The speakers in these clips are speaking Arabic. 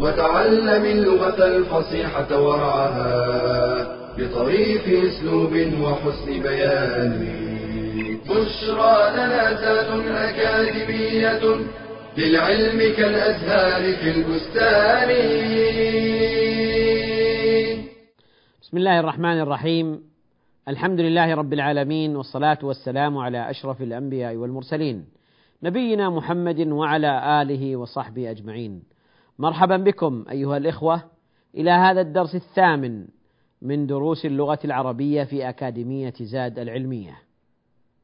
وتعلم اللغة الفصيحة ورعاها بطريف أسلوب وحسن بيان. بشرى لنا زاد أكاديمية للعلم كالأزهار في البستان. بسم الله الرحمن الرحيم. الحمد لله رب العالمين والصلاة والسلام على أشرف الأنبياء والمرسلين. نبينا محمد وعلى آله وصحبه أجمعين. مرحبا بكم أيها الإخوة إلى هذا الدرس الثامن من دروس اللغة العربية في أكاديمية زاد العلمية.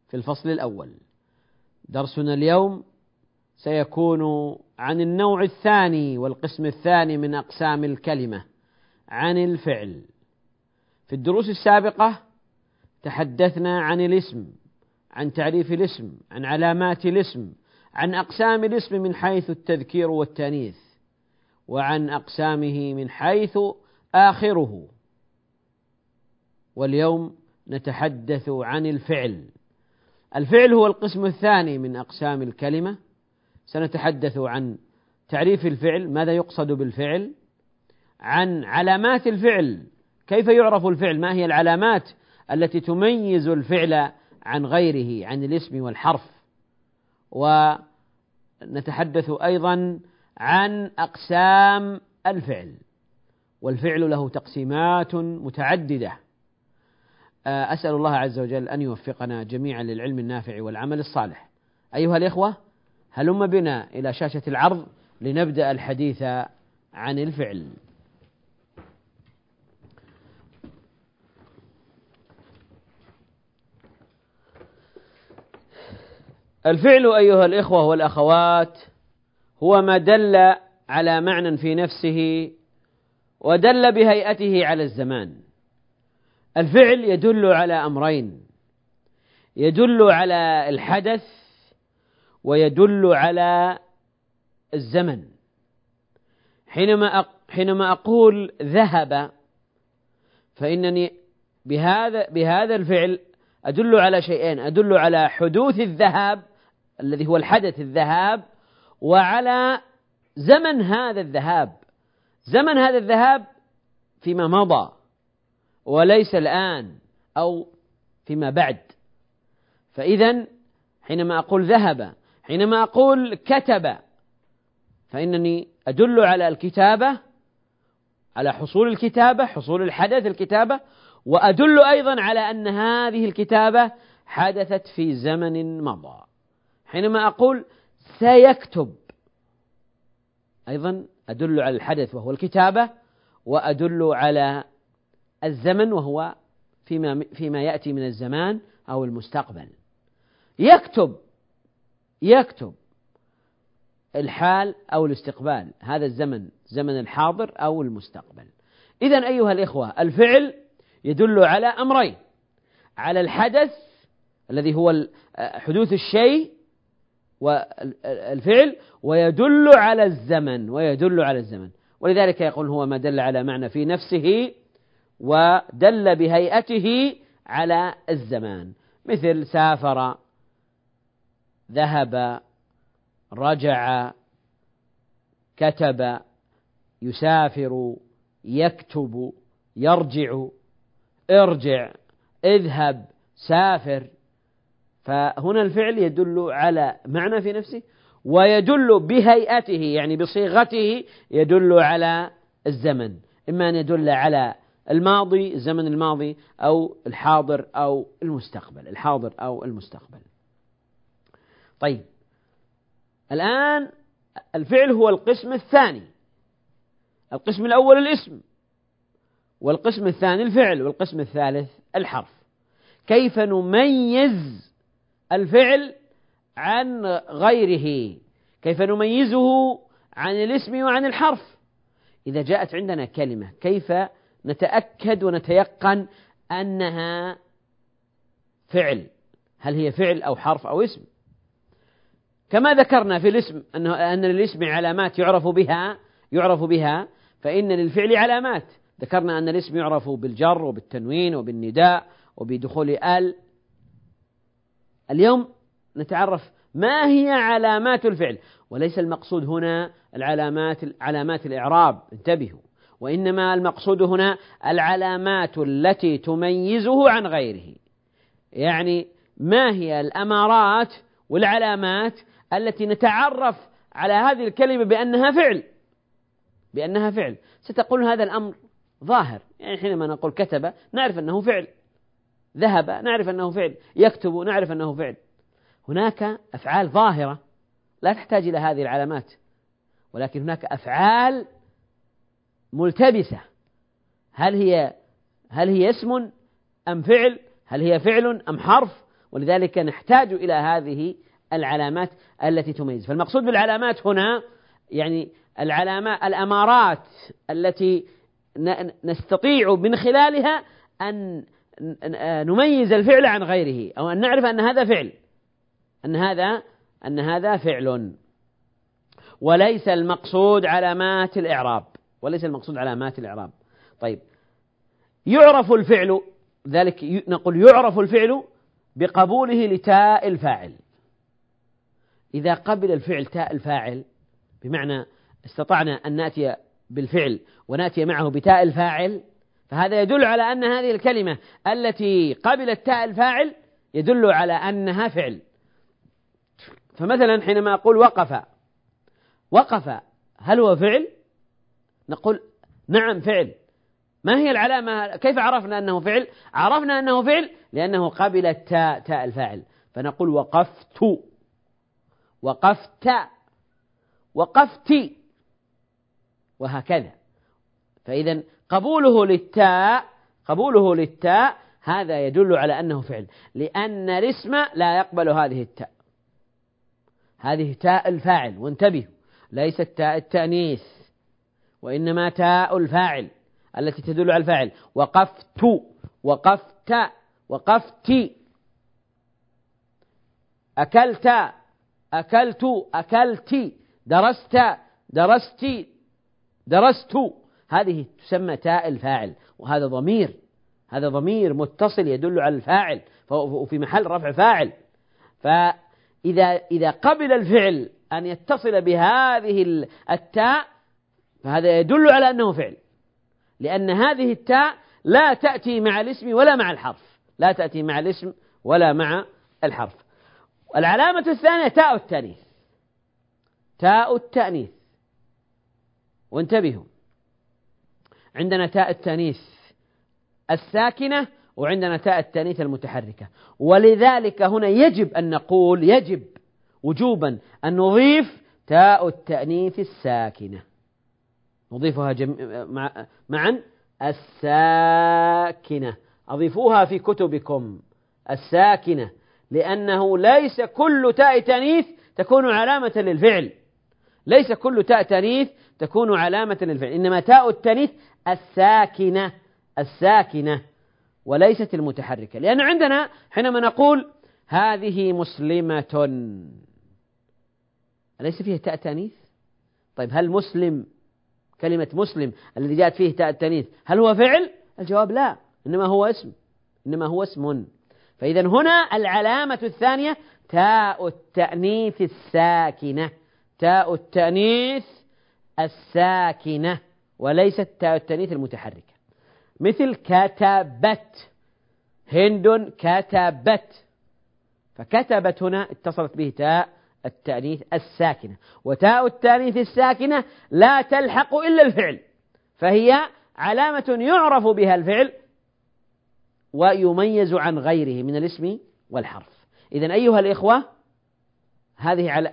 في الفصل الأول درسنا اليوم سيكون عن النوع الثاني والقسم الثاني من أقسام الكلمة عن الفعل. في الدروس السابقة تحدثنا عن الاسم عن تعريف الاسم عن علامات الاسم عن أقسام الاسم من حيث التذكير والتأنيث. وعن أقسامه من حيث آخره. واليوم نتحدث عن الفعل. الفعل هو القسم الثاني من أقسام الكلمة. سنتحدث عن تعريف الفعل ماذا يقصد بالفعل؟ عن علامات الفعل. كيف يعرف الفعل؟ ما هي العلامات التي تميز الفعل عن غيره عن الاسم والحرف؟ ونتحدث أيضا عن أقسام الفعل والفعل له تقسيمات متعددة. آه، أسأل الله عز وجل أن يوفقنا جميعا للعلم النافع والعمل الصالح. أيها الإخوة هلم بنا إلى شاشة العرض لنبدأ الحديث عن الفعل. الفعل أيها الإخوة والأخوات هو ما دل على معنى في نفسه ودل بهيئته على الزمان. الفعل يدل على أمرين. يدل على الحدث ويدل على الزمن. حينما حينما أقول ذهب فإنني بهذا بهذا الفعل أدل على شيئين. أدل على حدوث الذهاب الذي هو الحدث الذهاب وعلى زمن هذا الذهاب. زمن هذا الذهاب فيما مضى وليس الآن أو فيما بعد. فإذا حينما أقول ذهب حينما أقول كتب فإنني أدل على الكتابة على حصول الكتابة حصول الحدث الكتابة وأدل أيضا على أن هذه الكتابة حدثت في زمن مضى. حينما أقول سيكتب. أيضا أدل على الحدث وهو الكتابة وأدل على الزمن وهو فيما فيما يأتي من الزمان أو المستقبل. يكتب يكتب الحال أو الاستقبال هذا الزمن زمن الحاضر أو المستقبل. إذا أيها الإخوة الفعل يدل على أمرين على الحدث الذي هو حدوث الشيء والفعل ويدل على الزمن ويدل على الزمن. ولذلك يقول هو ما دل على معنى في نفسه ودل بهيئته على الزمان. مثل سافر ذهب رجع كتب يسافر يكتب يرجع ارجع اذهب سافر. فهنا الفعل يدل على معنى في نفسه ويدل بهيئته يعني بصيغته يدل على الزمن. إما أن يدل على الماضي الزمن الماضي أو الحاضر أو المستقبل الحاضر أو المستقبل. طيب الآن الفعل هو القسم الثاني. القسم الأول الاسم والقسم الثاني الفعل والقسم الثالث الحرف. كيف نميز الفعل عن غيره كيف نميزه عن الاسم وعن الحرف؟ إذا جاءت عندنا كلمة كيف نتأكد ونتيقن أنها فعل؟ هل هي فعل أو حرف أو اسم؟ كما ذكرنا في الاسم أنه أن للاسم علامات يعرف بها يعرف بها فإن للفعل علامات. ذكرنا أن الاسم يعرف بالجر وبالتنوين وبالنداء وبدخول ال اليوم نتعرف ما هي علامات الفعل وليس المقصود هنا العلامات علامات الإعراب انتبهوا وإنما المقصود هنا العلامات التي تميزه عن غيره. يعني ما هي الأمارات والعلامات التي نتعرف على هذه الكلمة بأنها فعل؟ بأنها فعل. ستقول هذا الأمر ظاهر. يعني حينما نقول كتب نعرف أنه فعل. ذهب نعرف أنه فعل. يكتب نعرف أنه فعل. هناك أفعال ظاهرة لا تحتاج إلى هذه العلامات ولكن هناك أفعال ملتبسة. هل هي هل هي اسم أم فعل؟ هل هي فعل أم حرف؟ ولذلك نحتاج إلى هذه العلامات التي تميز. فالمقصود بالعلامات هنا يعني العلامات الأمارات التي نستطيع من خلالها أن نميز الفعل عن غيره أو أن نعرف أن هذا فعل أن هذا أن هذا فعل. وليس المقصود علامات الإعراب وليس المقصود علامات الإعراب. طيب يعرف الفعل ذلك نقول يعرف الفعل بقبوله لتاء الفاعل. إذا قبل الفعل تاء الفاعل بمعنى استطعنا أن نأتي بالفعل ونأتي معه بتاء الفاعل فهذا يدل على أن هذه الكلمة التي قبلت تاء الفاعل يدل على أنها فعل. فمثلا حينما أقول وقف وقف هل هو فعل؟ نقول نعم فعل. ما هي العلامة؟ كيف عرفنا أنه فعل؟ عرفنا أنه فعل لأنه قبل التاء تاء الفاعل. فنقول وقفت وقفت وقفت وهكذا. فإذا قبوله للتاء قبوله للتاء هذا يدل على أنه فعل لأن الاسم لا يقبل هذه التاء. هذه تاء الفاعل وانتبهوا ليست تاء التأنيث وإنما تاء الفاعل التي تدل على الفاعل. وقفت وقفت وقفت. أكلت أكلت أكلت. درست درست درست. هذه تسمى تاء الفاعل وهذا ضمير هذا ضمير متصل يدل على الفاعل وفي محل رفع فاعل. فإذا إذا قبل الفعل أن يتصل بهذه التاء فهذا يدل على أنه فعل. لأن هذه التاء لا تأتي مع الاسم ولا مع الحرف. لا تأتي مع الاسم ولا مع الحرف. العلامة الثانية تاء التأنيث. تاء التأنيث. وانتبهوا. عندنا تاء التأنيث الساكنة وعندنا تاء التأنيث المتحركة. ولذلك هنا يجب أن نقول يجب وجوبا أن نضيف تاء التأنيث الساكنة. نضيفها جم... مع... معا الساكنة. أضيفوها في كتبكم. الساكنة. لأنه ليس كل تاء تأنيث تكون علامة للفعل. ليس كل تاء تأنيث تكون علامة للفعل. إنما تاء التأنيث الساكنة الساكنة وليست المتحركة لأن عندنا حينما نقول هذه مسلمة أليس فيها تاء تأنيث؟ طيب هل مسلم كلمة مسلم الذي جاءت فيه تاء التأنيث هل هو فعل؟ الجواب لا إنما هو اسم إنما هو اسم فإذا هنا العلامة الثانية تاء التأنيث الساكنة تاء التأنيث الساكنة وليست تاء التأنيث المتحركة. مثل كتبت هند كتبت فكتبت هنا اتصلت به تاء التأنيث الساكنة. وتاء التأنيث الساكنة لا تلحق إلا الفعل. فهي علامة يعرف بها الفعل ويميز عن غيره من الاسم والحرف. إذا أيها الإخوة هذه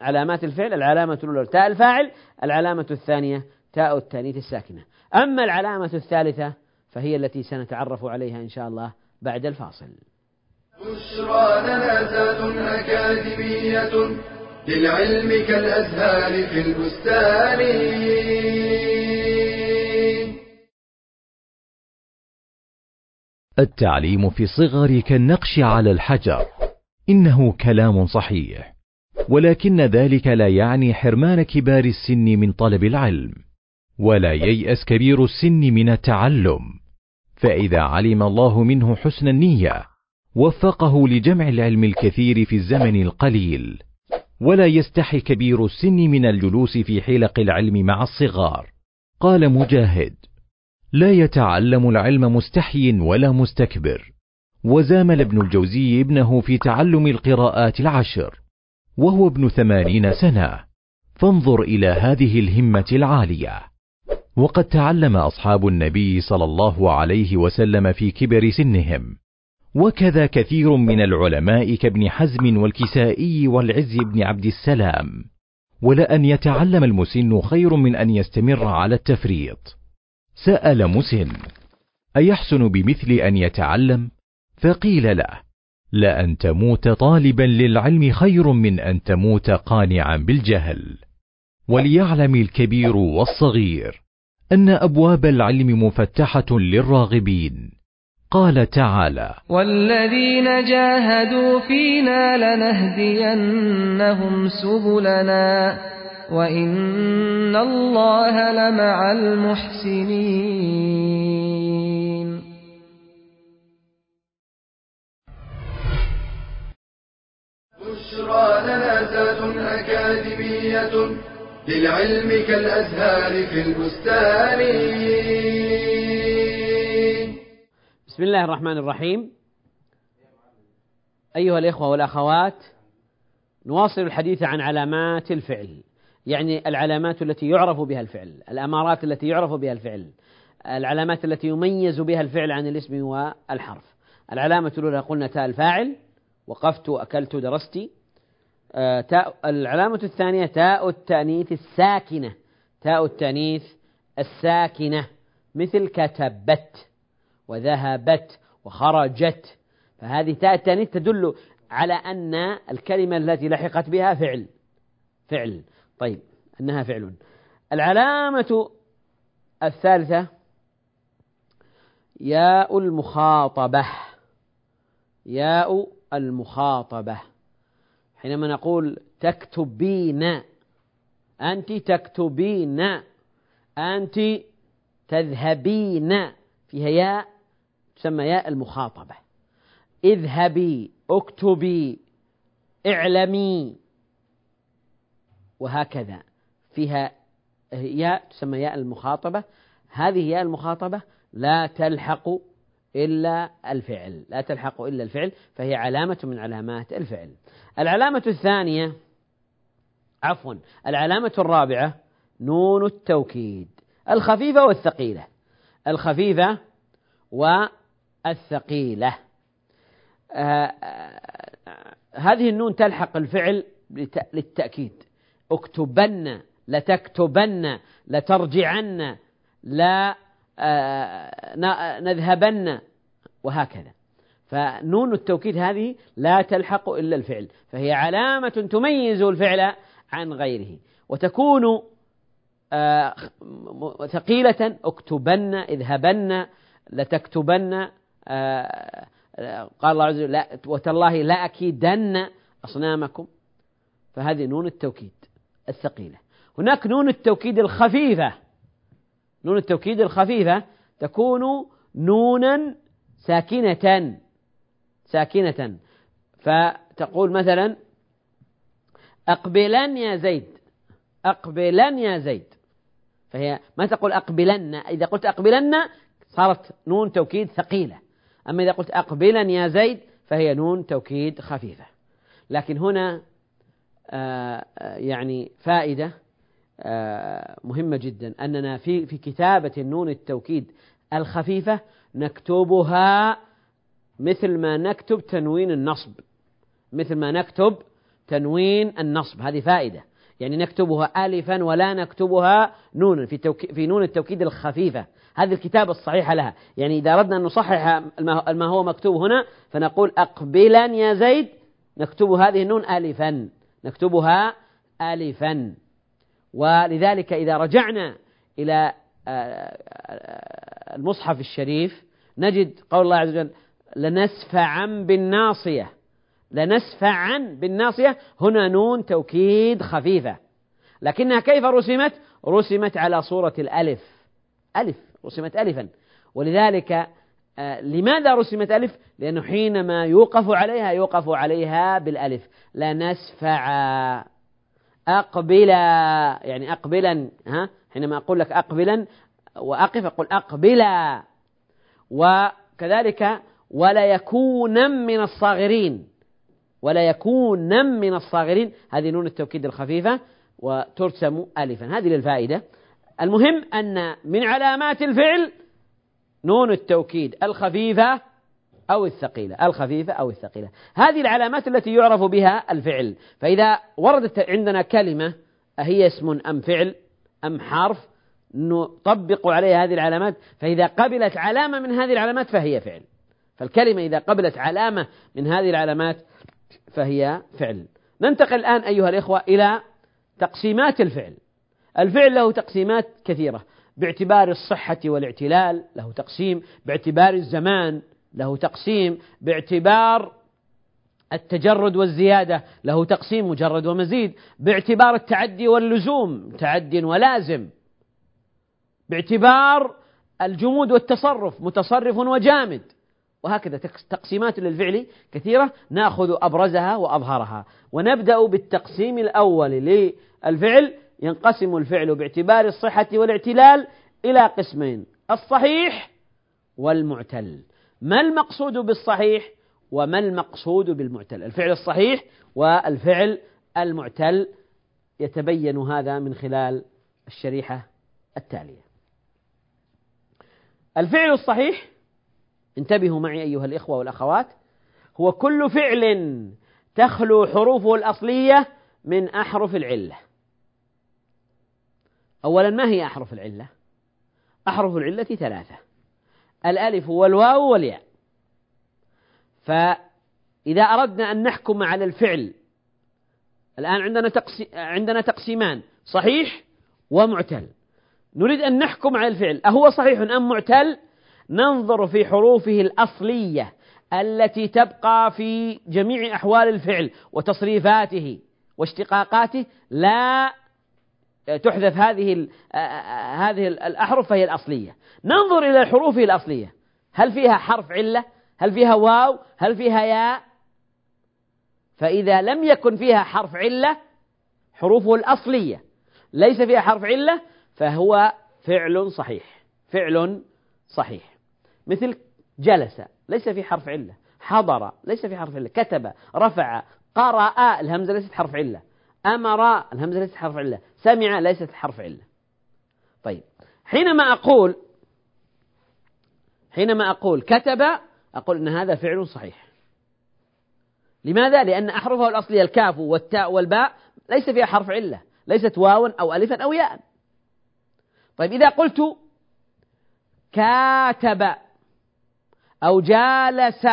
علامات الفعل. العلامة الأولى تاء الفاعل العلامة الثانية تاء التأنيث الساكنة. أما العلامة الثالثة فهي التي سنتعرف عليها إن شاء الله بعد الفاصل. بشرى أكاديمية للعلم كالأزهار في البستان. التعليم في الصغر كالنقش على الحجر. إنه كلام صحيح. ولكن ذلك لا يعني حرمان كبار السن من طلب العلم. ولا ييأس كبير السن من التعلم. فإذا علم الله منه حسن النية وفقه لجمع العلم الكثير في الزمن القليل. ولا يستحي كبير السن من الجلوس في حلق العلم مع الصغار. قال مجاهد لا يتعلم العلم مستحي ولا مستكبر. وزامل ابن الجوزي ابنه في تعلم القراءات العشر وهو ابن ثمانين سنة. فانظر إلى هذه الهمة العالية. وقد تعلم أصحاب النبي صلى الله عليه وسلم في كبر سنهم. وكذا كثير من العلماء كابن حزم والكسائي والعز بن عبد السلام. ولأن يتعلم المسن خير من أن يستمر على التفريط. سأل مسن أيحسن بمثل أن يتعلم؟ فقيل له لأن تموت طالبا للعلم خير من أن تموت قانعا بالجهل. وليعلم الكبير والصغير. أن أبواب العلم مفتحة للراغبين. قال تعالى والذين جاهدوا فينا لنهدينهم سبلنا وإن الله لمع المحسنين. بشرى لنا ذات أكاديمية للعلم كالأزهار في البستان. بسم الله الرحمن الرحيم. أيها الإخوة والأخوات نواصل الحديث عن علامات الفعل يعني العلامات التي يعرف بها الفعل الأمارات التي يعرف بها الفعل العلامات التي يميز بها الفعل عن الاسم والحرف. العلامة الأولى قلنا تاء الفاعل وقفت أكلت درست تاء العلامة الثانية تاء التأنيث الساكنة. تاء التأنيث الساكنة. مثل كتبت وذهبت وخرجت. فهذه تاء التأنيث تدل على أن الكلمة التي لحقت بها فعل. فعل. طيب أنها فعل. العلامة الثالثة ياء المخاطبة. ياء المخاطبة. حينما نقول تكتبين أنت تكتبين أنت تذهبين فيها ياء تسمى ياء المخاطبة. اذهبي اكتبي اعلمي وهكذا. فيها ياء تسمى ياء المخاطبة. هذه ياء المخاطبة لا تلحق إلا الفعل. لا تلحق إلا الفعل فهي علامة من علامات الفعل. العلامة الثانية عفوا العلامة الرابعة نون التوكيد الخفيفة والثقيلة. الخفيفة والثقيلة. آه، آه، هذه النون تلحق الفعل للتأكيد. اكتبن لتكتبن لترجعن لا آه، نذهبن وهكذا. فنون التوكيد هذه لا تلحق إلا الفعل فهي علامة تميز الفعل عن غيره. وتكون آه، ثقيلة اكتبن اذهبن لتكتبن آه، قال الله عز وجل وتالله لأكيدن أصنامكم. فهذه نون التوكيد الثقيلة. هناك نون التوكيد الخفيفة. نون التوكيد الخفيفة تكون نونا ساكنة. ساكنة. فتقول مثلا أقبلن يا زيد. أقبلن يا زيد. فهي ما تقول أقبلن. إذا قلت أقبلن صارت نون توكيد ثقيلة. أما إذا قلت أقبلن يا زيد فهي نون توكيد خفيفة. لكن هنا آه، آه، يعني فائدة آه، مهمة جدا. أننا في في كتابة النون التوكيد الخفيفة نكتبها مثل ما نكتب تنوين النصب. مثل ما نكتب تنوين النصب. هذه فائدة. يعني نكتبها ألفا ولا نكتبها نونا. في. في نون التوكيد الخفيفة. هذه الكتابة الصحيحة لها. يعني إذا أردنا أن نصحح ما هو مكتوب هنا فنقول أقبلا يا زيد. نكتب هذه النون ألفا. نكتبها ألفا. ولذلك إذا رجعنا إلى آه، آه، المصحف الشريف نجد قول الله عز وجل لنسفعا بالناصية. لنسفعا بالناصية. هنا نون توكيد خفيفة. لكنها كيف رسمت؟ رسمت على صورة الألف. ألف. رسمت ألفا. ولذلك آه، لماذا رسمت ألف؟ لأنه حينما يوقف عليها يوقف عليها بالألف. لنسفعا أقبلا. يعني أقبلا ها؟ حينما أقول لك أقبلا وأقف أقول أقبلا. وكذلك ولا يكونا من الصاغرين. ولا يكونا من الصاغرين. هذه نون التوكيد الخفيفة وترسم ألفا. هذه للفائدة. المهم أن من علامات الفعل نون التوكيد الخفيفة أو الثقيلة. الخفيفة أو الثقيلة. هذه العلامات التي يعرف بها الفعل. فإذا وردت عندنا كلمة أهي اسم أم فعل أم حرف نطبق عليها هذه العلامات فإذا قبلت علامة من هذه العلامات فهي فعل. فالكلمة إذا قبلت علامة من هذه العلامات فهي فعل. ننتقل الآن أيها الإخوة إلى تقسيمات الفعل. الفعل له تقسيمات كثيرة. باعتبار الصحة والاعتلال له تقسيم باعتبار الزمان له تقسيم باعتبار التجرد والزيادة له تقسيم مجرد ومزيد باعتبار التعدي واللزوم تعد ولازم. باعتبار الجمود والتصرف متصرف وجامد. وهكذا تقسيمات للفعل كثيرة ناخذ أبرزها وأظهرها. ونبدأ بالتقسيم الأول للفعل. ينقسم الفعل باعتبار الصحة والاعتلال إلى قسمين الصحيح والمعتل. ما المقصود بالصحيح وما المقصود بالمعتل؟ الفعل الصحيح والفعل المعتل. يتبين هذا من خلال الشريحة التالية. الفعل الصحيح انتبهوا معي أيها الإخوة والأخوات هو كل فعل تخلو حروفه الأصلية من أحرف العلة. أولا ما هي أحرف العلة؟ أحرف العلة ثلاثة. الألف والواو والياء. فإذا أردنا أن نحكم على الفعل الآن عندنا عندنا تقسيمان صحيح ومعتل. نريد أن نحكم على الفعل. أهو صحيح أم معتل؟ ننظر في حروفه الأصلية التي تبقى في جميع أحوال الفعل وتصريفاته واشتقاقاته. لا تحذف هذه هذه الأحرف فهي الأصلية. ننظر إلى حروفه الأصلية. هل فيها حرف علة؟ هل فيها واو؟ هل فيها ياء؟ فإذا لم يكن فيها حرف علة حروفه الأصلية ليس فيها حرف علة فهو فعل صحيح. فعل صحيح. مثل جلس ليس في حرف علة. حضر ليس في حرف علة. كتب رفع قرأ الهمزة ليست حرف علة. أمر الهمزة ليست حرف علة. سمع ليست حرف علة. طيب. حينما أقول حينما أقول كتب أقول أن هذا فعل صحيح. لماذا؟ لأن أحرفه الأصلية الكاف والتاء والباء ليس فيها حرف علة. ليست واوا أو ألفا أو ياء. طيب إذا قلت كاتب أو جالس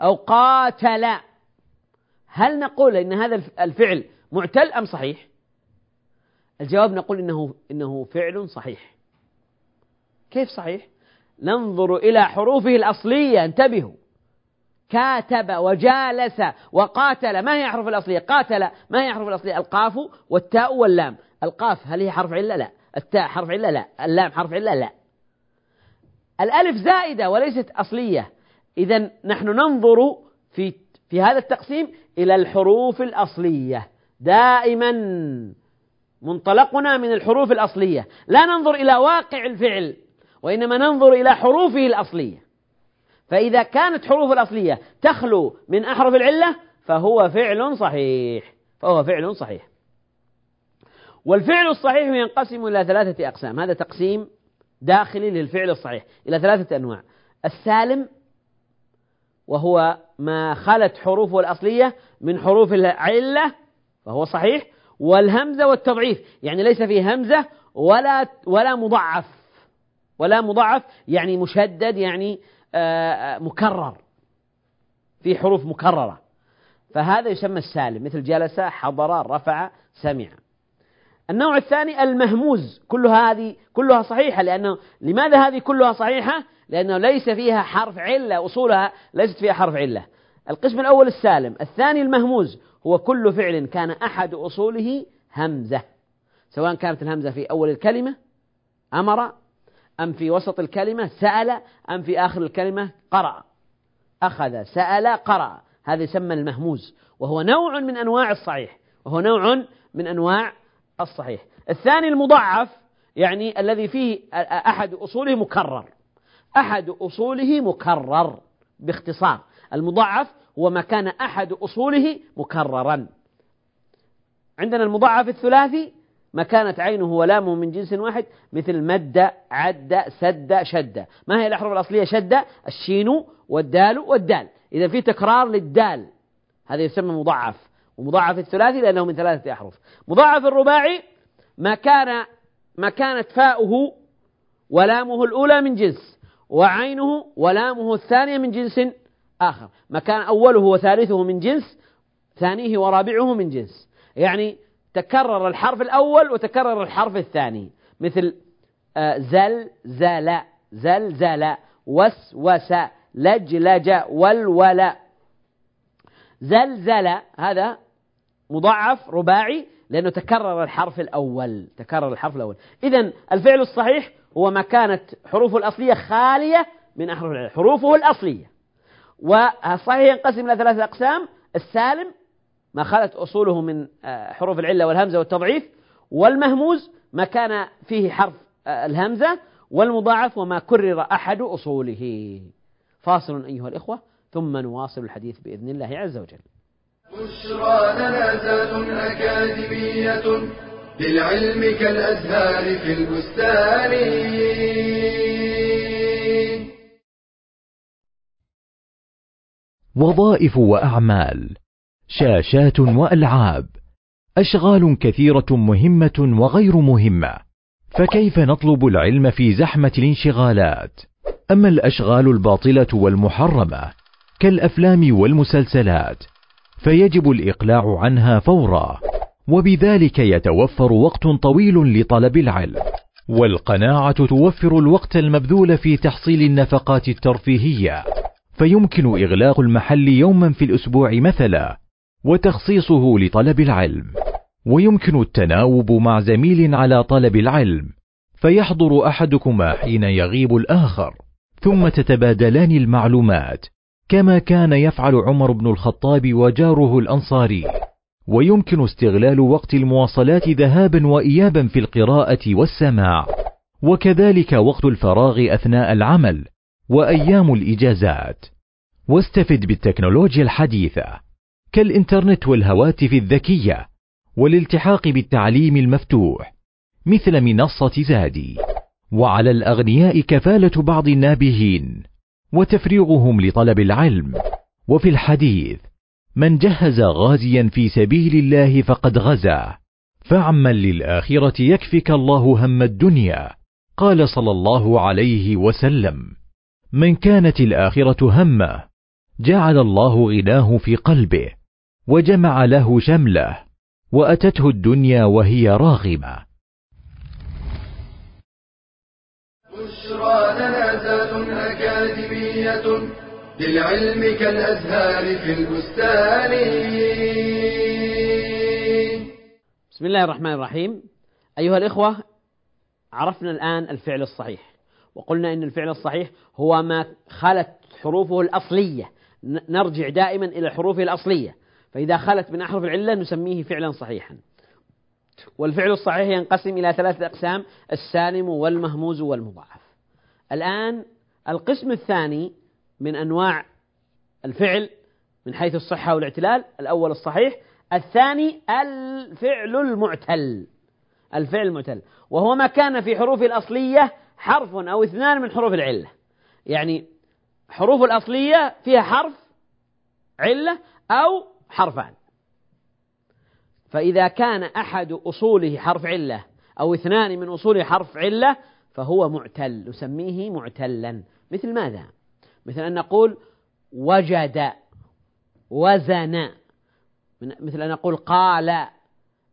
أو قاتل هل نقول إن هذا الفعل معتل أم صحيح؟ الجواب نقول إنه إنه فعل صحيح. كيف صحيح؟ ننظر إلى حروفه الأصلية انتبهوا كاتب وجالس وقاتل ما هي حروف الأصلية قاتل ما هي حروف الأصلية القاف والتاء واللام القاف هل هي حرف علة لا التاء حرف علة لا اللام حرف علة لا. الألف زائدة وليست أصلية. إذا نحن ننظر في في هذا التقسيم إلى الحروف الأصلية. دائما منطلقنا من الحروف الأصلية. لا ننظر إلى واقع الفعل وإنما ننظر إلى حروفه الأصلية. فإذا كانت حروف الأصلية تخلو من أحرف العلة فهو فعل صحيح. فهو فعل صحيح. والفعل الصحيح ينقسم إلى ثلاثة أقسام. هذا تقسيم داخلي للفعل الصحيح. إلى ثلاثة أنواع. السالم وهو ما خلت حروفه الأصلية من حروف العلة فهو صحيح والهمزة والتضعيف. يعني ليس فيه همزة ولا ولا مضعف. ولا مضعف يعني مشدد يعني آه، آه، مكرر. في حروف مكررة. فهذا يسمى السالم. مثل جلس حضر رفع سمع. النوع الثاني المهموز كل هذه كلها صحيحة لأنه لماذا هذه كلها صحيحة؟ لأنه ليس فيها حرف علة أصولها ليست فيها حرف علة. القسم الأول السالم الثاني المهموز هو كل فعل كان أحد أصوله همزة. سواء كانت الهمزة في أول الكلمة أمر أم في وسط الكلمة سأل أم في آخر الكلمة قرأ. أخذ سأل قرأ. هذا يسمى المهموز. وهو نوع من أنواع الصحيح. وهو نوع من أنواع الصحيح. الثاني المضعف يعني الذي فيه أحد أصوله مكرر. أحد أصوله مكرر باختصار. المضعف هو ما كان أحد أصوله مكررا. عندنا المضعف الثلاثي ما كانت عينه ولامه من جنس واحد مثل مد عد سد شد. ما هي الأحرف الأصلية شد؟ الشين والدال والدال. إذا في تكرار للدال هذا يسمى مضعف. ومضاعف الثلاثي لأنه من ثلاثة أحرف. مضاعف الرباعي ما كان ما كانت فاؤه ولامه الأولى من جنس وعينه ولامه الثانية من جنس آخر. ما كان أوله وثالثه من جنس ثانية ورابعه من جنس. يعني تكرر الحرف الأول وتكرر الحرف الثاني. مثل آه، زل زل زلزل وسوس لجلج والولا زلزل هذا مضاعف رباعي لأنه تكرر الحرف الأول. تكرر الحرف الأول. إذا الفعل الصحيح هو ما كانت حروفه الأصلية خالية من أحرف العلة حروفه الأصلية. والصحيح ينقسم إلى ثلاثة أقسام. السالم ما خلت أصوله من آه، حروف العلة والهمزة والتضعيف. والمهموز ما كان فيه حرف آه، الهمزة. والمضاعف وما كرر أحد أصوله. فاصل أيها الإخوة ثم نواصل الحديث بإذن الله عز وجل. بشرى لنا أكاديمية للعلم كالأزهار في البستان. وظائف وأعمال شاشات وألعاب أشغال كثيرة مهمة وغير مهمة فكيف نطلب العلم في زحمة الانشغالات؟ أما الأشغال الباطلة والمحرمة كالأفلام والمسلسلات فيجب الإقلاع عنها فورا وبذلك يتوفر وقت طويل لطلب العلم. والقناعة توفر الوقت المبذول في تحصيل النفقات الترفيهية فيمكن إغلاق المحل يوما في الأسبوع مثلا وتخصيصه لطلب العلم. ويمكن التناوب مع زميل على طلب العلم فيحضر أحدكما حين يغيب الآخر ثم تتبادلان المعلومات. كما كان يفعل عمر بن الخطاب وجاره الأنصاري. ويمكن استغلال وقت المواصلات ذهابا وايابا في القراءة والسماع. وكذلك وقت الفراغ أثناء العمل وأيام الإجازات. واستفد بالتكنولوجيا الحديثة. كالإنترنت والهواتف الذكية. والالتحاق بالتعليم المفتوح. مثل منصة زادي. وعلى الأغنياء كفالة بعض النابهين. وتفريغهم لطلب العلم. وفي الحديث من جهز غازيا في سبيل الله فقد غزا. فاعمل للآخرة يكفك الله هم الدنيا. قال صلى الله عليه وسلم. من كانت الآخرة همة جعل الله غناه في قلبه وجمع له شمله وأتته الدنيا وهي راغمة. بشرى لنا أكاديمية للعلم كالأزهار في البستان. بسم الله الرحمن الرحيم. أيها الإخوة عرفنا الآن الفعل الصحيح وقلنا إن الفعل الصحيح هو ما خلت حروفه الأصلية. نرجع دائما إلى الحروف الأصلية. فإذا خلت من أحرف العلة نسميه فعلا صحيحا. والفعل الصحيح ينقسم إلى ثلاثة أقسام السالم والمهموز والمضاعف. الآن القسم الثاني من أنواع الفعل من حيث الصحة والاعتلال الأول الصحيح الثاني الفعل المعتل. الفعل المعتل. وهو ما كان في حروف الأصلية حرف أو اثنان من حروف العلة. يعني حروف الأصلية فيها حرف علة أو حرفان. فإذا كان أحد أصوله حرف علة أو اثنان من أصوله حرف علة فهو معتل نسميه معتلا. مثل ماذا؟ مثل أن نقول وجد وزن. مثل أن نقول قال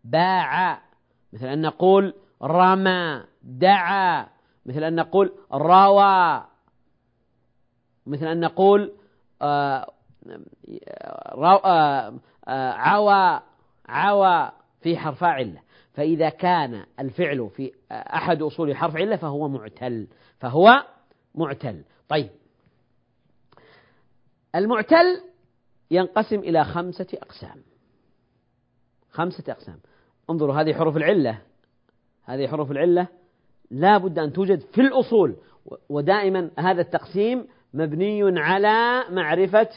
باع. مثل أن نقول رمى دعا. مثل أن نقول روى. مثل أن نقول آه، آه، آه، عوى. عوى في حرف علة. فإذا كان الفعل في أحد أصول حرف علة فهو معتل فهو معتل. طيب. المعتل ينقسم إلى خمسة أقسام. خمسة أقسام. انظروا هذه حروف العلة. هذه حروف العلة لا بد أن توجد في الأصول. ودائما هذا التقسيم مبني على معرفة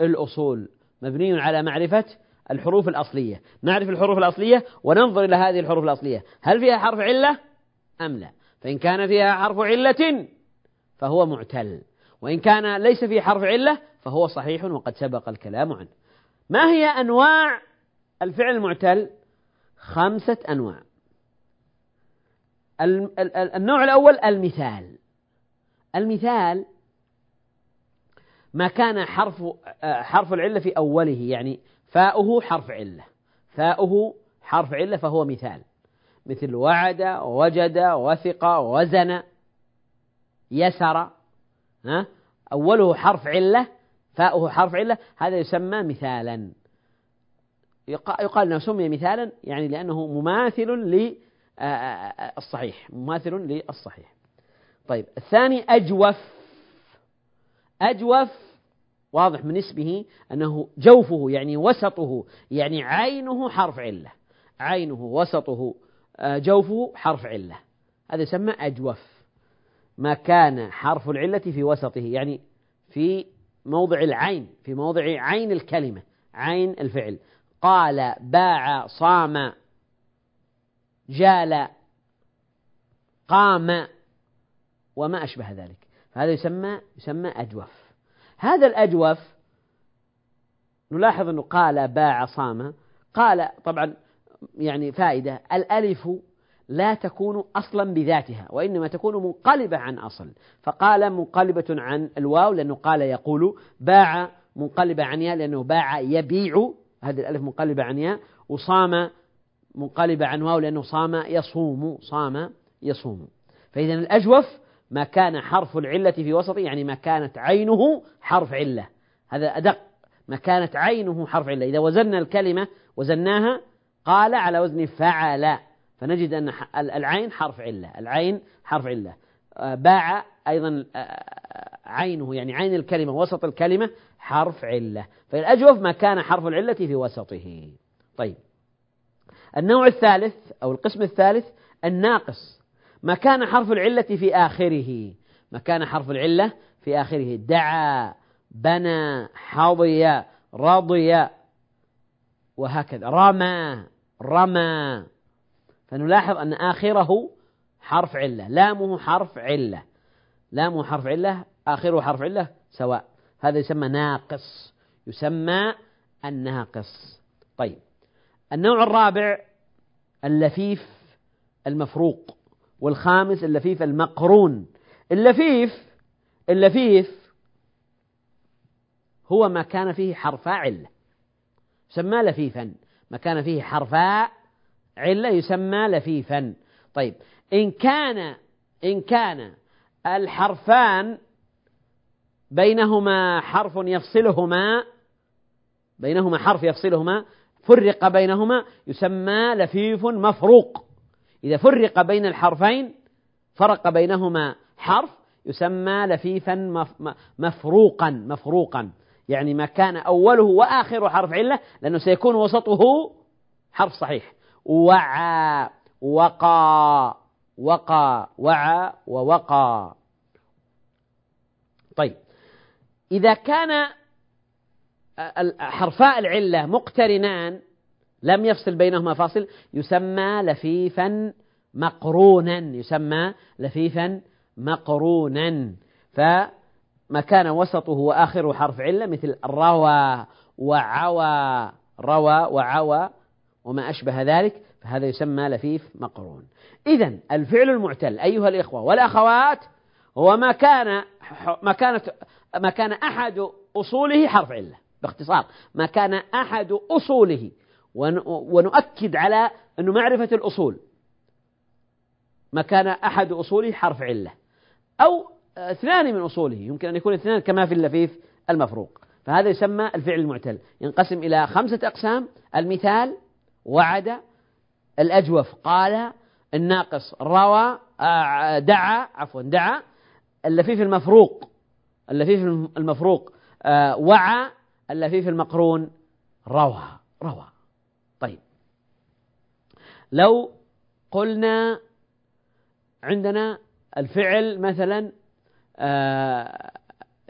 الأصول. مبني على معرفة الحروف الأصلية. نعرف الحروف الأصلية وننظر إلى هذه الحروف الأصلية. هل فيها حرف علة؟ أم لا. فإن كان فيها حرف علة فهو معتل. وإن كان ليس فيه حرف علة فهو صحيح وقد سبق الكلام عنه. ما هي أنواع الفعل المعتل؟ خمسة أنواع. النوع الأول المثال. المثال ما كان حرف حرف العلة في أوله يعني فاؤه حرف علة. فاؤه حرف علة فهو مثال. مثل وعد ووجد ووثق ووزن يسر. ها؟ أوله حرف علة فاؤه حرف علة هذا يسمى مثالا. يقال أنه سمي مثالا يعني لأنه مماثل للصحيح مماثل للصحيح. طيب الثاني أجوف. أجوف واضح من اسمه أنه جوفه يعني وسطه يعني عينه حرف علة. عينه وسطه جوفه حرف علة. هذا يسمى أجوف. ما كان حرف العلة في وسطه يعني في موضع العين في موضع عين الكلمة عين الفعل. قال باع صام جال قام وما أشبه ذلك. هذا يسمى يسمى أجوف. هذا الأجوف نلاحظ أنه قال باع صام قال طبعا يعني فائدة الألف لا تكون أصلا بذاتها وإنما تكون منقلبة عن أصل فقال منقلبة عن الواو لأنه قال يقول باع منقلبة عن ياء لأنه باع يبيع هذه الألف منقلبة عن ياء وصام منقلبة عن واو لأنه صام يصوم صام يصوم. فإذا الأجوف ما كان حرف العلة في وسطه يعني ما كانت عينه حرف علة. هذا أدق. ما كانت عينه حرف علة. إذا وزنا الكلمة وزناها قال على وزن فعل. فنجد أن العين حرف علة. العين حرف علة. آه، باع أيضا آه، آه، عينه يعني عين الكلمة وسط الكلمة حرف علة. فالأجوف ما كان حرف العلة في وسطه. طيب. النوع الثالث أو القسم الثالث الناقص. ما كان حرف العلة في آخره. ما كان حرف العلة في آخره. دعا بنى حظي رضي وهكذا. رمى رمى. فنلاحظ أن آخره حرف علة. لامه حرف علة. لامه حرف علة آخره حرف علة سواء. هذا يسمى ناقص. يسمى الناقص. طيب. النوع الرابع اللفيف المفروق. والخامس اللفيف المقرون. اللفيف اللفيف هو ما كان فيه حرفا علة يسمى لفيفا. ما كان فيه حرفا علة يسمى لفيفا. طيب إن كان إن كان الحرفان بينهما حرف يفصلهما بينهما حرف يفصلهما فرق بينهما يسمى لفيف مفروق. إذا فرق بين الحرفين فرق بينهما حرف يسمى لفيفا مفروقا مفروقا. يعني ما كان أوله وآخره حرف علة لأنه سيكون وسطه حرف صحيح. وعى وقى وقى وعى ووقى طيب. إذا كان حرفاء العلة مقترنان لم يفصل بينهما فاصل يسمى لفيفا مقرونا يسمى لفيفا مقرونا. فما كان وسطه وآخره حرف علة مثل روى وعوى روى وعوى وما أشبه ذلك فهذا يسمى لفيف مقرون. إذا الفعل المعتل أيها الإخوة والأخوات هو ما كان ما كانت ما كان أحد أصوله حرف علة باختصار ما كان أحد أصوله ونؤكد على أن معرفة الأصول ما كان أحد أصوله حرف علة أو اثنان من أصوله يمكن أن يكون اثنان كما في اللفيف المفروق. فهذا يسمى الفعل المعتل. ينقسم إلى خمسة أقسام المثال وعد الأجوف قال الناقص روى آه، دعا عفوا دعا اللفيف المفروق اللفيف المفروق آه، وعى اللفيف المقرون روى روى. لو قلنا عندنا الفعل مثلا آه،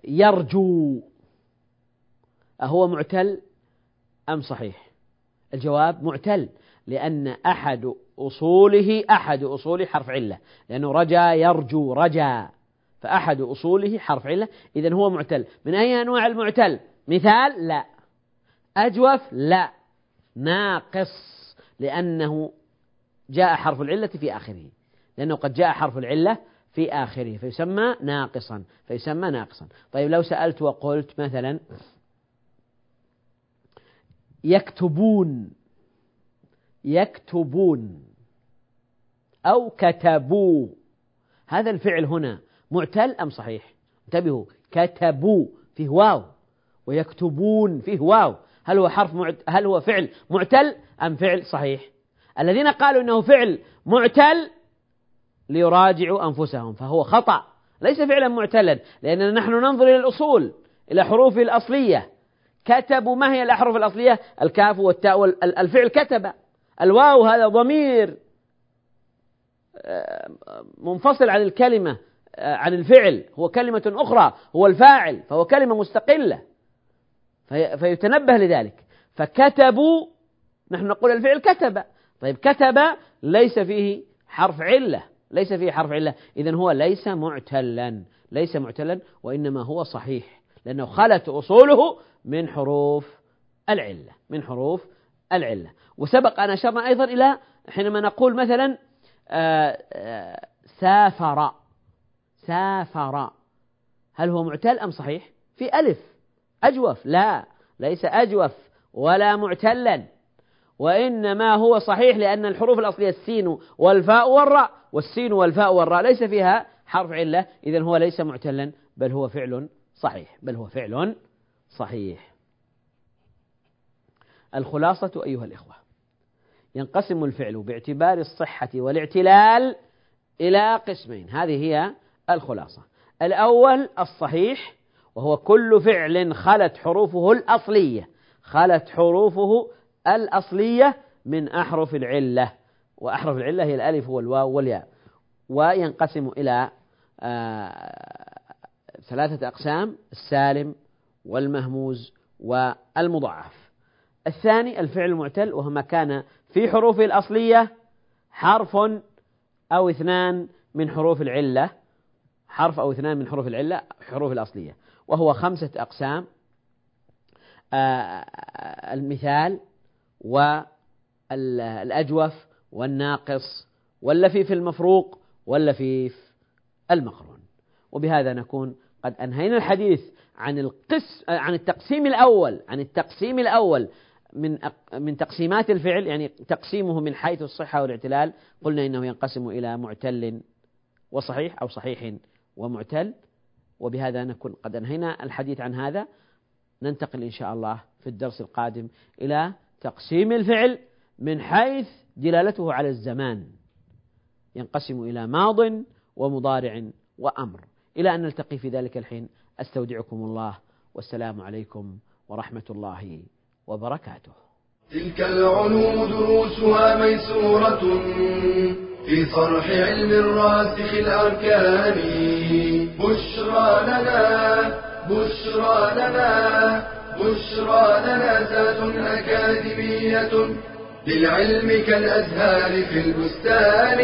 يرجو أهو معتل أم صحيح؟ الجواب معتل لأن أحد أصوله أحد أصوله حرف علة لأنه رجا يرجو رجا فأحد أصوله حرف علة إذا هو معتل. من أي أنواع المعتل؟ مثال؟ لا. أجوف؟ لا. ناقص لأنه جاء حرف العلة في آخره. لأنه قد جاء حرف العلة في آخره فيسمى ناقصا فيسمى ناقصا. طيب لو سألت وقلت مثلا يكتبون يكتبون أو كتبوا. هذا الفعل هنا معتل أم صحيح؟ انتبهوا كتبوا فيه واو ويكتبون فيه واو. هل هو حرف معت... هل هو فعل معتل أم فعل صحيح؟ الذين قالوا إنه فعل معتل ليراجعوا أنفسهم فهو خطأ. ليس فعلا معتلا لأننا نحن ننظر إلى الأصول إلى حروفه الأصلية. كتبوا ما هي الأحرف الأصلية؟ الكاف والتاء الفعل كتب. الواو هذا ضمير آه، منفصل عن الكلمة آه، عن الفعل. هو كلمة أخرى هو الفاعل فهو كلمة مستقلة. فيتنبه لذلك. فكتبوا نحن نقول الفعل كتب. طيب كتب ليس فيه حرف علة ليس فيه حرف علة. إذا هو ليس معتلا ليس معتلا وإنما هو صحيح لأنه خلت أصوله من حروف العلة من حروف العلة. وسبق أن أشرنا أيضا إلى حينما نقول مثلا آه، آه، سافر. سافر. هل هو معتل أم صحيح؟ في ألف أجوف. لا ليس أجوف ولا معتلا. وإنما هو صحيح لأن الحروف الأصلية السين والفاء والراء والسين والفاء والراء ليس فيها حرف علة إذا هو ليس معتلا بل هو فعل صحيح بل هو فعل صحيح. الخلاصة أيها الإخوة ينقسم الفعل باعتبار الصحة والاعتلال إلى قسمين هذه هي الخلاصة. الأول الصحيح وهو كل فعل خلت حروفه الأصلية خلت حروفه الأصلية من أحرف العلة وأحرف العلة هي الألف والواو والياء. وينقسم إلى آه ثلاثة أقسام السالم والمهموز والمضاعف. الثاني الفعل المعتل وهو ما كان في حروفه الأصلية حرف أو اثنان من حروف العلة حرف أو اثنان من حروف العلة حروف الأصلية. وهو خمسة أقسام. آه، المثال والأجوف والناقص واللفيف المفروق واللفيف المقرون. وبهذا نكون قد أنهينا الحديث عن القس عن التقسيم الأول عن التقسيم الأول من من تقسيمات الفعل يعني تقسيمه من حيث الصحة والاعتلال. قلنا إنه ينقسم إلى معتل وصحيح أو صحيح ومعتل. وبهذا نكون قد أنهينا الحديث عن هذا. ننتقل إن شاء الله في الدرس القادم إلى تقسيم الفعل من حيث دلالته على الزمان. ينقسم إلى ماض ومضارع وأمر. إلى أن نلتقي في ذلك الحين أستودعكم الله. والسلام عليكم ورحمة الله وبركاته. تلك العلوم دروسها ميسورة في صرح علم الراسخ الأركان. بشرى لنا بشرى لنا بشرى لنا أكاديمية للعلم كالأزهار في البستان.